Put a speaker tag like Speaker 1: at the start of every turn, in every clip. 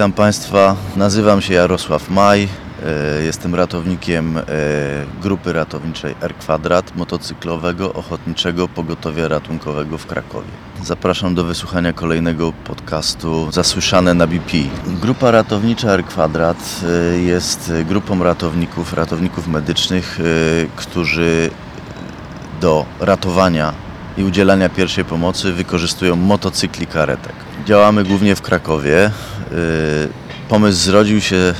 Speaker 1: Witam Państwa, nazywam się Jarosław Maj, e, jestem ratownikiem e, grupy ratowniczej R Kwadrat motocyklowego Ochotniczego Pogotowia Ratunkowego w Krakowie. Zapraszam do wysłuchania kolejnego podcastu Zasłyszane na BP. Grupa ratownicza R Kwadrat e, jest grupą ratowników, ratowników medycznych, którzy do ratowania i udzielania pierwszej pomocy wykorzystują motocykli karetek. Działamy głównie w Krakowie. Y, Pomysł zrodził się e,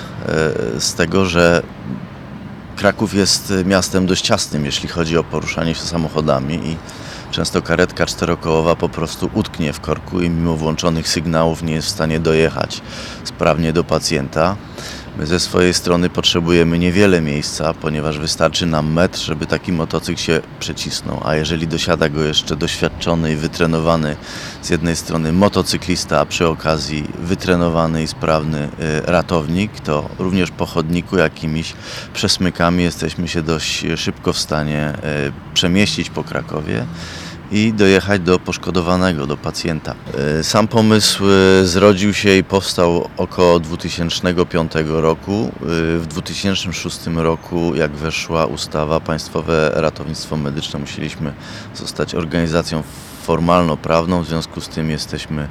Speaker 1: z tego, że Kraków jest miastem dość ciasnym, jeśli chodzi o poruszanie się samochodami i często karetka czterokołowa po prostu utknie w korku i mimo włączonych sygnałów nie jest w stanie dojechać sprawnie do pacjenta. My ze swojej strony potrzebujemy niewiele miejsca, ponieważ wystarczy nam metr, żeby taki motocykl się przecisnął. A jeżeli dosiada go jeszcze doświadczony i wytrenowany z jednej strony motocyklista, a przy okazji wytrenowany i sprawny y, ratownik, to również po chodniku jakimiś przesmykami jesteśmy się dość szybko w stanie y, przemieścić po Krakowie i dojechać do poszkodowanego, do pacjenta. E, Sam pomysł e, zrodził się i powstał około 2005 roku. E, W 2006 roku, jak weszła ustawa Państwowe Ratownictwo Medyczne, musieliśmy zostać organizacją formalno-prawną, w związku z tym jesteśmy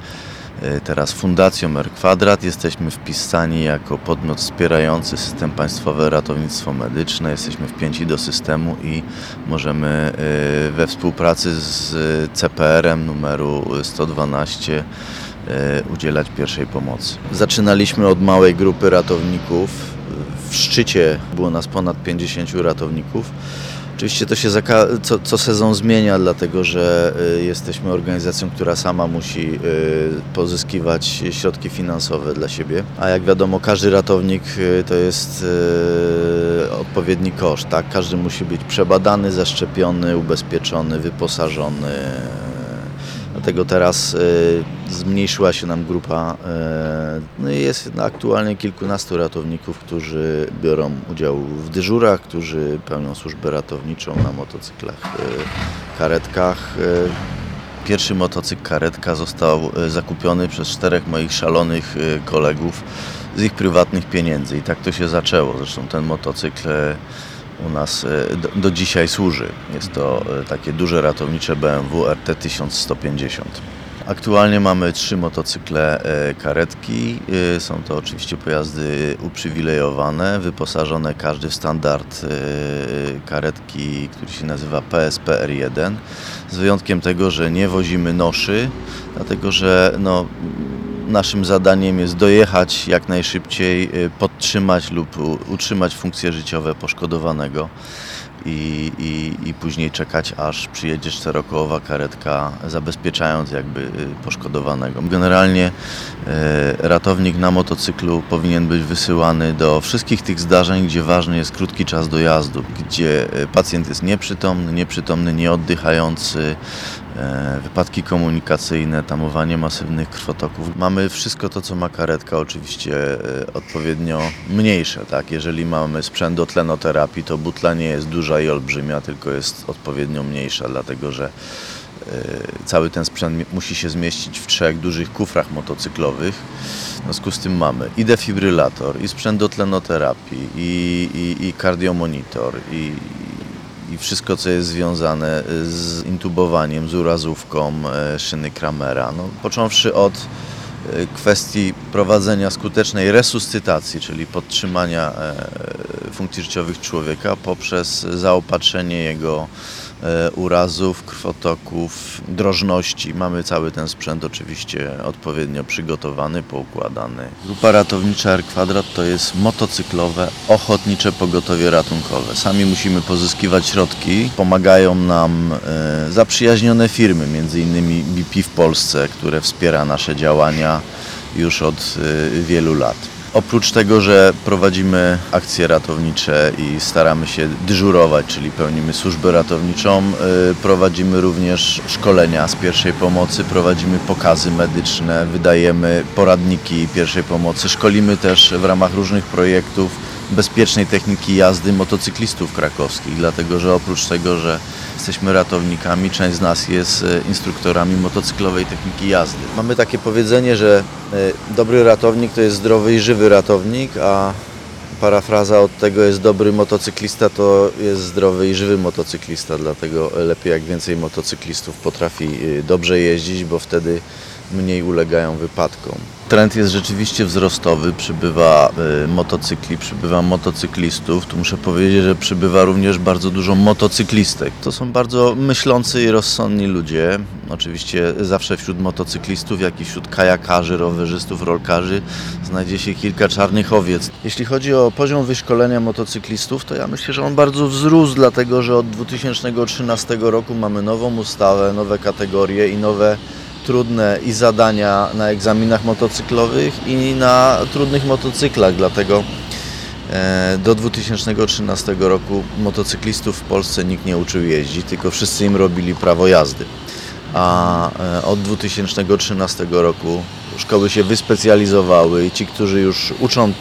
Speaker 1: teraz Fundacją R Kwadrat. Jesteśmy wpisani jako podmiot wspierający system Państwowe Ratownictwo Medyczne. Jesteśmy wpięci do systemu i możemy e, we współpracy z CPR-em numeru 112 e, udzielać pierwszej pomocy. Zaczynaliśmy od małej grupy ratowników. W szczycie było nas ponad 50 ratowników. Oczywiście to się co, co sezon zmienia, dlatego że y, jesteśmy organizacją, która sama musi y, pozyskiwać środki finansowe dla siebie. A jak wiadomo, każdy ratownik y, to jest odpowiedni koszt. Tak? Każdy musi być przebadany, zaszczepiony, ubezpieczony, wyposażony. Dlatego teraz y, zmniejszyła się nam grupa. y, No i jest aktualnie kilkunastu ratowników, którzy biorą udział w dyżurach, którzy pełnią służbę ratowniczą na motocyklach, y, karetkach. Pierwszy motocykl karetka został zakupiony przez czterech moich szalonych kolegów z ich prywatnych pieniędzy i tak to się zaczęło. Zresztą ten motocykl u nas e, do, do dzisiaj służy. Jest to e, takie duże ratownicze BMW RT 1150. Aktualnie mamy trzy motocykle e, karetki. Są to oczywiście pojazdy uprzywilejowane, wyposażone każdy w standard karetki, który się nazywa PSP R1. Z wyjątkiem tego, że nie wozimy noszy, dlatego że no, Naszym zadaniem jest dojechać jak najszybciej, y, podtrzymać lub utrzymać funkcje życiowe poszkodowanego i, i, i później czekać, aż przyjedzie czterokołowa karetka, zabezpieczając jakby y, poszkodowanego. Generalnie y, ratownik na motocyklu powinien być wysyłany do wszystkich tych zdarzeń, gdzie ważny jest krótki czas dojazdu, gdzie pacjent jest nieprzytomny, nieprzytomny, nieoddychający, wypadki komunikacyjne, tamowanie masywnych krwotoków. Mamy wszystko to, co ma karetka, oczywiście e, odpowiednio mniejsze. Tak? Jeżeli mamy sprzęt do tlenoterapii, to butla nie jest duża i olbrzymia, tylko jest odpowiednio mniejsza, dlatego że e, cały ten sprzęt musi się zmieścić w trzech dużych kufrach motocyklowych. W związku z tym mamy i defibrylator, i sprzęt do tlenoterapii, i, i, i kardiomonitor, i, i wszystko, co jest związane z intubowaniem, z urazówką e, szyny Kramera. No, począwszy od e, kwestii prowadzenia skutecznej resuscytacji, czyli podtrzymania e, funkcji życiowych człowieka poprzez zaopatrzenie jego urazów, krwotoków, drożności. Mamy cały ten sprzęt oczywiście odpowiednio przygotowany, poukładany. Grupa ratownicza R Kwadrat to jest motocyklowe, ochotnicze pogotowie ratunkowe. Sami musimy pozyskiwać środki. Pomagają nam e, zaprzyjaźnione firmy, innymi BP w Polsce, które wspiera nasze działania już od e, wielu lat. Oprócz tego, że prowadzimy akcje ratownicze i staramy się dyżurować, czyli pełnimy służbę ratowniczą, y, prowadzimy również szkolenia z pierwszej pomocy, prowadzimy pokazy medyczne, wydajemy poradniki pierwszej pomocy, szkolimy też w ramach różnych projektów bezpiecznej techniki jazdy motocyklistów krakowskich, dlatego że oprócz tego, że jesteśmy ratownikami, część z nas jest e, instruktorami motocyklowej techniki jazdy. Mamy takie powiedzenie, że e, dobry ratownik to jest zdrowy i żywy ratownik, a parafraza od tego jest dobry motocyklista, to jest zdrowy i żywy motocyklista, dlatego lepiej jak więcej motocyklistów potrafi y, dobrze jeździć, bo wtedy mniej ulegają wypadkom. Trend jest rzeczywiście wzrostowy, przybywa y, motocykli, przybywa motocyklistów. Tu muszę powiedzieć, że przybywa również bardzo dużo motocyklistek. To są bardzo myślący i rozsądni ludzie. Oczywiście zawsze wśród motocyklistów, jak i wśród kajakarzy, rowerzystów, rolkarzy znajdzie się kilka czarnych owiec. Jeśli chodzi o poziom wyszkolenia motocyklistów, to ja myślę, że on bardzo wzrósł, dlatego że od 2013 roku mamy nową ustawę, nowe kategorie i nowe trudne i zadania na egzaminach motocyklowych i na trudnych motocyklach, dlatego e, do 2013 roku motocyklistów w Polsce nikt nie uczył jeździć, tylko wszyscy im robili prawo jazdy. A e, od 2013 roku szkoły się wyspecjalizowały i ci, którzy już uczą e,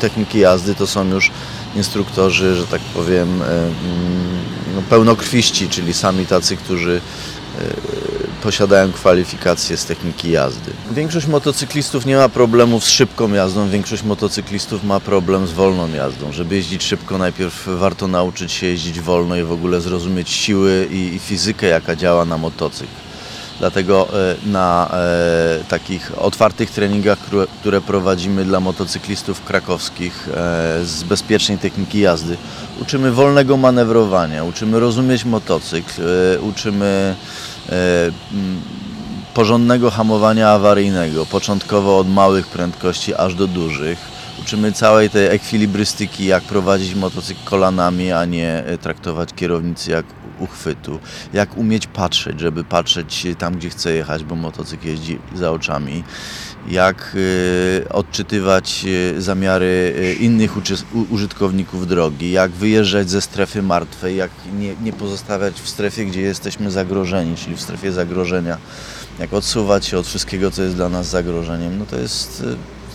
Speaker 1: techniki jazdy, to są już instruktorzy, że tak powiem, mm, no, pełnokrwiści, czyli sami tacy, którzy posiadają kwalifikacje z techniki jazdy. Większość motocyklistów nie ma problemów z szybką jazdą, większość motocyklistów ma problem z wolną jazdą. Żeby jeździć szybko, najpierw warto nauczyć się jeździć wolno i w ogóle zrozumieć siły i, fizykę, jaka działa na motocykl. Dlatego e, na e, takich otwartych treningach, które prowadzimy dla motocyklistów krakowskich e, z bezpiecznej techniki jazdy, uczymy wolnego manewrowania, uczymy rozumieć motocykl, uczymy porządnego hamowania awaryjnego, początkowo od małych prędkości aż do dużych. Uczymy całej tej ekwilibrystyki, jak prowadzić motocykl kolanami, a nie traktować kierownicy jak uchwytu, jak umieć patrzeć, żeby patrzeć tam, gdzie chce jechać, bo motocykl jeździ za oczami, jak y, odczytywać y, zamiary y, innych użytkowników drogi, jak wyjeżdżać ze strefy martwej, jak nie, nie pozostawiać w strefie, gdzie jesteśmy zagrożeni, czyli w strefie zagrożenia, jak odsuwać się od wszystkiego, co jest dla nas zagrożeniem. No to jest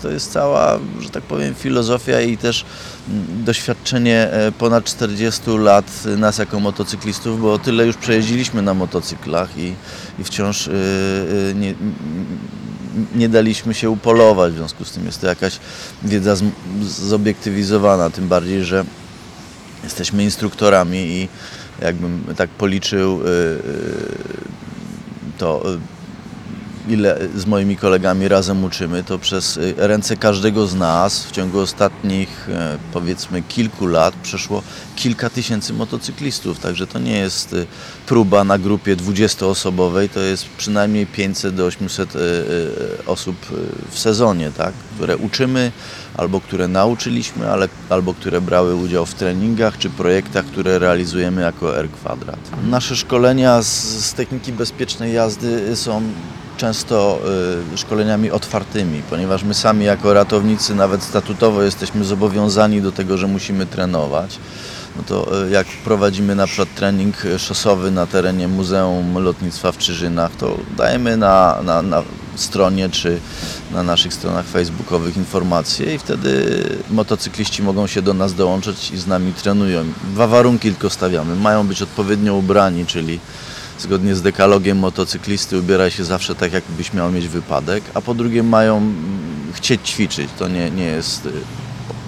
Speaker 1: to jest cała, że tak powiem, filozofia i też mm, doświadczenie e, ponad 40 lat nas jako motocyklistów, bo tyle już przejeździliśmy na motocyklach i, i wciąż e, nie, nie daliśmy się upolować, w związku z tym jest to jakaś wiedza zobiektywizowana, tym bardziej, że jesteśmy instruktorami i jakbym tak policzył, to ile z moimi kolegami razem uczymy, to przez y, ręce każdego z nas w ciągu ostatnich e, powiedzmy kilku lat przeszło kilka tysięcy motocyklistów, także to nie jest y, próba na grupie 20-osobowej, to jest przynajmniej 500 do 800 y, osób w sezonie, tak, które uczymy albo które nauczyliśmy, ale, albo które brały udział w treningach czy projektach, które realizujemy jako R Kwadrat. Nasze szkolenia z, z techniki bezpiecznej jazdy są często y, szkoleniami otwartymi, ponieważ my sami jako ratownicy nawet statutowo jesteśmy zobowiązani do tego, że musimy trenować. No to y, jak prowadzimy na przykład trening szosowy na terenie Muzeum Lotnictwa w Czyżynach, to dajemy na, na, na stronie czy na naszych stronach facebookowych informacje i wtedy motocykliści mogą się do nas dołączyć i z nami trenują. Dwa warunki tylko stawiamy. Mają być odpowiednio ubrani, czyli zgodnie z dekalogiem motocyklisty ubiera się zawsze tak, jakbyś miał mieć wypadek, a po drugie mają mm, chcieć ćwiczyć. To nie, nie jest, y,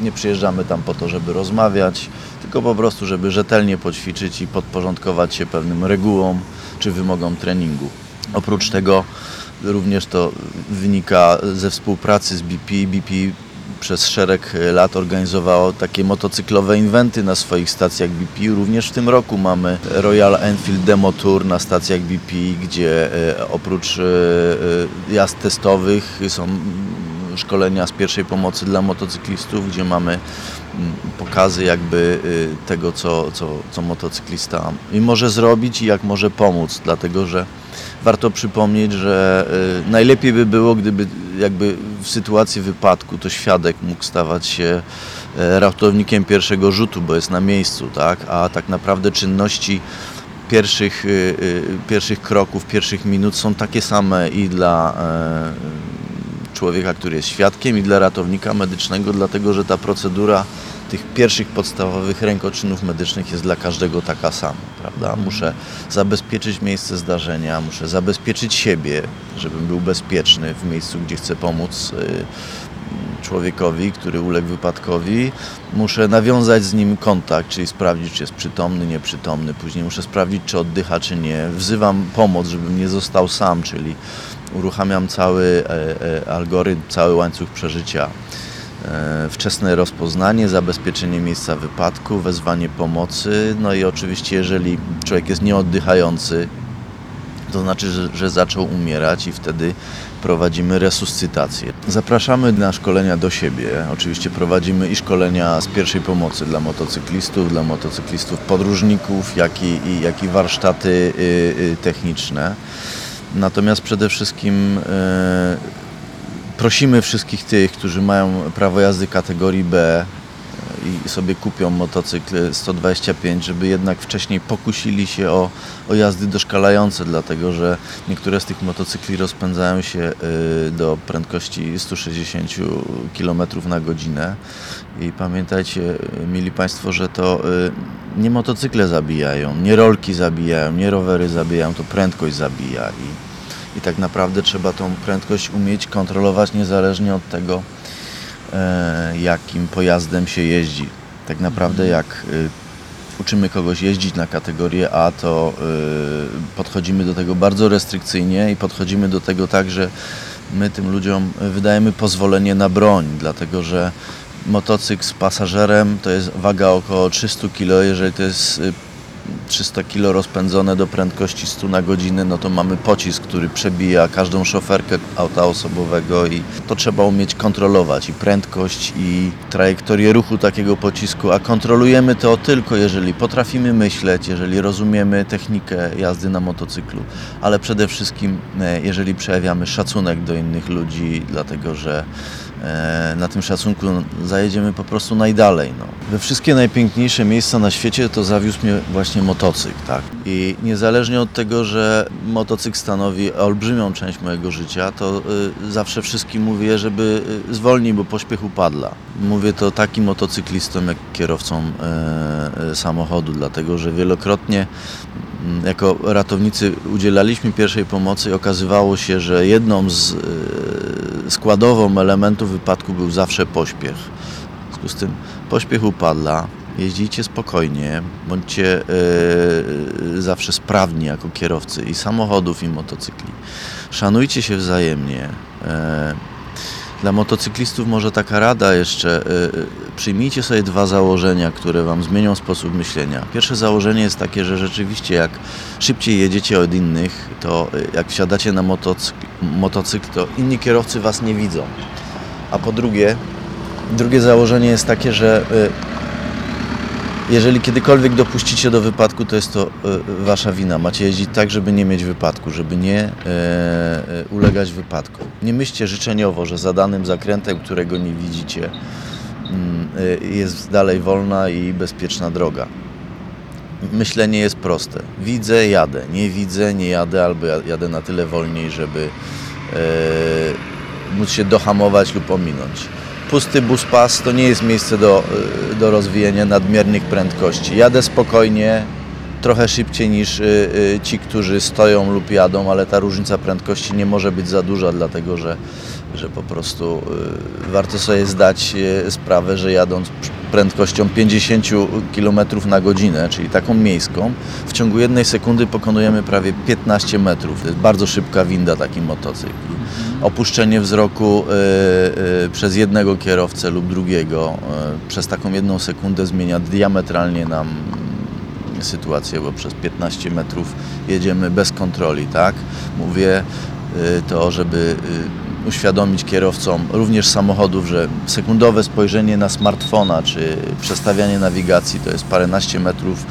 Speaker 1: nie przyjeżdżamy tam po to, żeby rozmawiać, tylko po prostu, żeby rzetelnie poćwiczyć i podporządkować się pewnym regułom czy wymogom treningu. Oprócz tego również to wynika ze współpracy z BP. BP przez szereg lat organizowało takie motocyklowe inwenty na swoich stacjach BP. Również w tym roku mamy Royal Enfield Demo Tour na stacjach BP, gdzie e, oprócz e, e, jazd testowych są szkolenia z pierwszej pomocy dla motocyklistów, gdzie mamy pokazy jakby tego, co, co, co motocyklista może zrobić i jak może pomóc, dlatego że warto przypomnieć, że y, najlepiej by było, gdyby jakby w sytuacji wypadku to świadek mógł stawać się e, ratownikiem pierwszego rzutu, bo jest na miejscu, tak? a tak naprawdę czynności pierwszych, y, y, pierwszych kroków, pierwszych minut są takie same i dla człowieka, który jest świadkiem i dla ratownika medycznego, dlatego że ta procedura tych pierwszych podstawowych rękoczynów medycznych jest dla każdego taka sama, prawda? Muszę zabezpieczyć miejsce zdarzenia, muszę zabezpieczyć siebie, żebym był bezpieczny w miejscu, gdzie chcę pomóc y, człowiekowi, który uległ wypadkowi. Muszę nawiązać z nim kontakt, czyli sprawdzić, czy jest przytomny, nieprzytomny. Później muszę sprawdzić, czy oddycha, czy nie. Wzywam pomoc, żebym nie został sam, czyli uruchamiam cały e, e, algorytm, cały łańcuch przeżycia. E, wczesne rozpoznanie, zabezpieczenie miejsca wypadku, wezwanie pomocy, no i oczywiście jeżeli człowiek jest nieoddychający, to znaczy, że, że, zaczął umierać i wtedy prowadzimy resuscytację. Zapraszamy na szkolenia do siebie. Oczywiście prowadzimy i szkolenia z pierwszej pomocy dla motocyklistów, dla motocyklistów podróżników, jak i, jak i warsztaty y, y, techniczne. Natomiast przede wszystkim e, prosimy wszystkich tych, którzy mają prawo jazdy kategorii B i sobie kupią motocykl 125, żeby jednak wcześniej pokusili się o, o jazdy doszkalające, dlatego że niektóre z tych motocykli rozpędzają się e, do prędkości 160 km na godzinę. I pamiętajcie, mili Państwo, że to e, nie motocykle zabijają, nie rolki zabijają, nie rowery zabijają, to prędkość zabija i i tak naprawdę trzeba tą prędkość umieć kontrolować niezależnie od tego, e, jakim pojazdem się jeździ. Tak naprawdę mhm. jak y, uczymy kogoś jeździć na kategorię A, to y, podchodzimy do tego bardzo restrykcyjnie i podchodzimy do tego tak, że my tym ludziom wydajemy pozwolenie na broń, dlatego że motocykl z pasażerem to jest waga około 300 kg, jeżeli to jest y, 300 kg rozpędzone do prędkości 100 na godzinę, no to mamy pocisk, który przebija każdą szoferkę auta osobowego i to trzeba umieć kontrolować. I prędkość i trajektorię ruchu takiego pocisku, a kontrolujemy to tylko jeżeli potrafimy myśleć, jeżeli rozumiemy technikę jazdy na motocyklu, ale przede wszystkim e, jeżeli przejawiamy szacunek do innych ludzi, dlatego że na tym szacunku zajedziemy po prostu najdalej. No. We wszystkie najpiękniejsze miejsca na świecie to zawiózł mnie właśnie motocykl. Tak? I niezależnie od tego, że motocykl stanowi olbrzymią część mojego życia, to y, zawsze wszystkim mówię, żeby y, zwolnić, bo pośpiech upadla. Mówię to takim motocyklistom, jak kierowcom y, samochodu, dlatego że wielokrotnie mm, jako ratownicy udzielaliśmy pierwszej pomocy i okazywało się, że jedną z składową elementu wypadku był zawsze pośpiech. W związku z tym pośpiech upadla, jeździcie spokojnie, bądźcie yy, zawsze sprawni jako kierowcy i samochodów, i motocykli. Szanujcie się wzajemnie. Yy, dla motocyklistów może taka rada jeszcze, yy, przyjmijcie sobie dwa założenia, które Wam zmienią sposób myślenia. Pierwsze założenie jest takie, że rzeczywiście jak szybciej jedziecie od innych, to jak wsiadacie na motocykl, motocykl to inni kierowcy Was nie widzą. A po drugie, drugie założenie jest takie, że jeżeli kiedykolwiek dopuścicie do wypadku, to jest to wasza wina. Macie jeździć tak, żeby nie mieć wypadku, żeby nie e, ulegać wypadku. Nie myślcie życzeniowo, że za danym zakrętem, którego nie widzicie, mm, jest dalej wolna i bezpieczna droga. Myślenie jest proste. Widzę, jadę. Nie widzę, nie jadę, albo jadę na tyle wolniej, żeby móc się dohamować lub ominąć pusty bus pas to nie jest miejsce do, y, do rozwijania nadmiernych prędkości. Jadę spokojnie, trochę szybciej niż y, y, ci, którzy stoją lub jadą, ale ta różnica prędkości nie może być za duża, dlatego że, że po prostu warto sobie zdać sprawę, że jadąc prędkością 50 km na godzinę, czyli taką miejską, w ciągu jednej sekundy pokonujemy prawie 15 metrów. To jest bardzo szybka winda taki motocykl opuszczenie wzroku y, y, przez jednego kierowcę lub drugiego y, przez taką jedną sekundę zmienia diametralnie nam sytuację, bo przez 15 metrów jedziemy bez kontroli, tak? Mówię to, żeby uświadomić kierowcom również samochodów, że sekundowe spojrzenie na smartfona czy przestawianie nawigacji to jest paręnaście metrów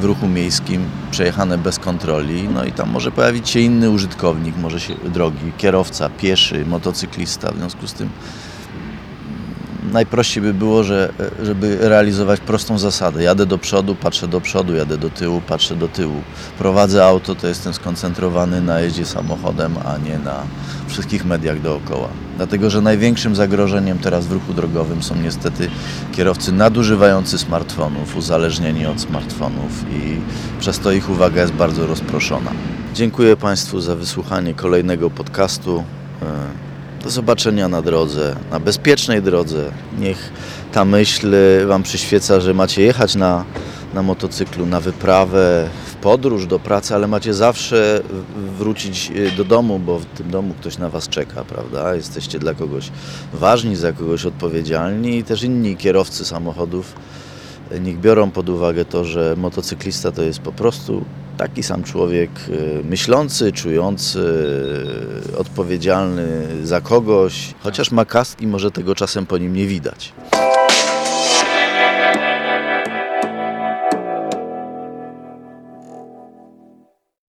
Speaker 1: w ruchu miejskim przejechane bez kontroli, no i tam może pojawić się inny użytkownik, może się drogi, kierowca, pieszy, motocyklista, w związku z tym najprościej by było, że, e, żeby realizować prostą zasadę. Jadę do przodu, patrzę do przodu, jadę do tyłu, patrzę do tyłu. Prowadzę auto, to jestem skoncentrowany na jeździe samochodem, a nie na wszystkich mediach dookoła. Dlatego, że największym zagrożeniem teraz w ruchu drogowym są niestety kierowcy nadużywający smartfonów, uzależnieni od smartfonów i przez to ich uwaga jest bardzo rozproszona. Dziękuję Państwu za wysłuchanie kolejnego podcastu. Do zobaczenia na drodze, na bezpiecznej drodze. Niech ta myśl Wam przyświeca, że macie jechać na, na motocyklu, na wyprawę, w podróż do pracy, ale macie zawsze wrócić y, do domu, bo w tym domu ktoś na Was czeka, prawda? Jesteście dla kogoś ważni, za kogoś odpowiedzialni i też inni kierowcy samochodów y, niech biorą pod uwagę to, że motocyklista to jest po prostu taki sam człowiek y, myślący, czujący, odpowiedzialny za kogoś, chociaż ma kask i może tego czasem po nim nie widać.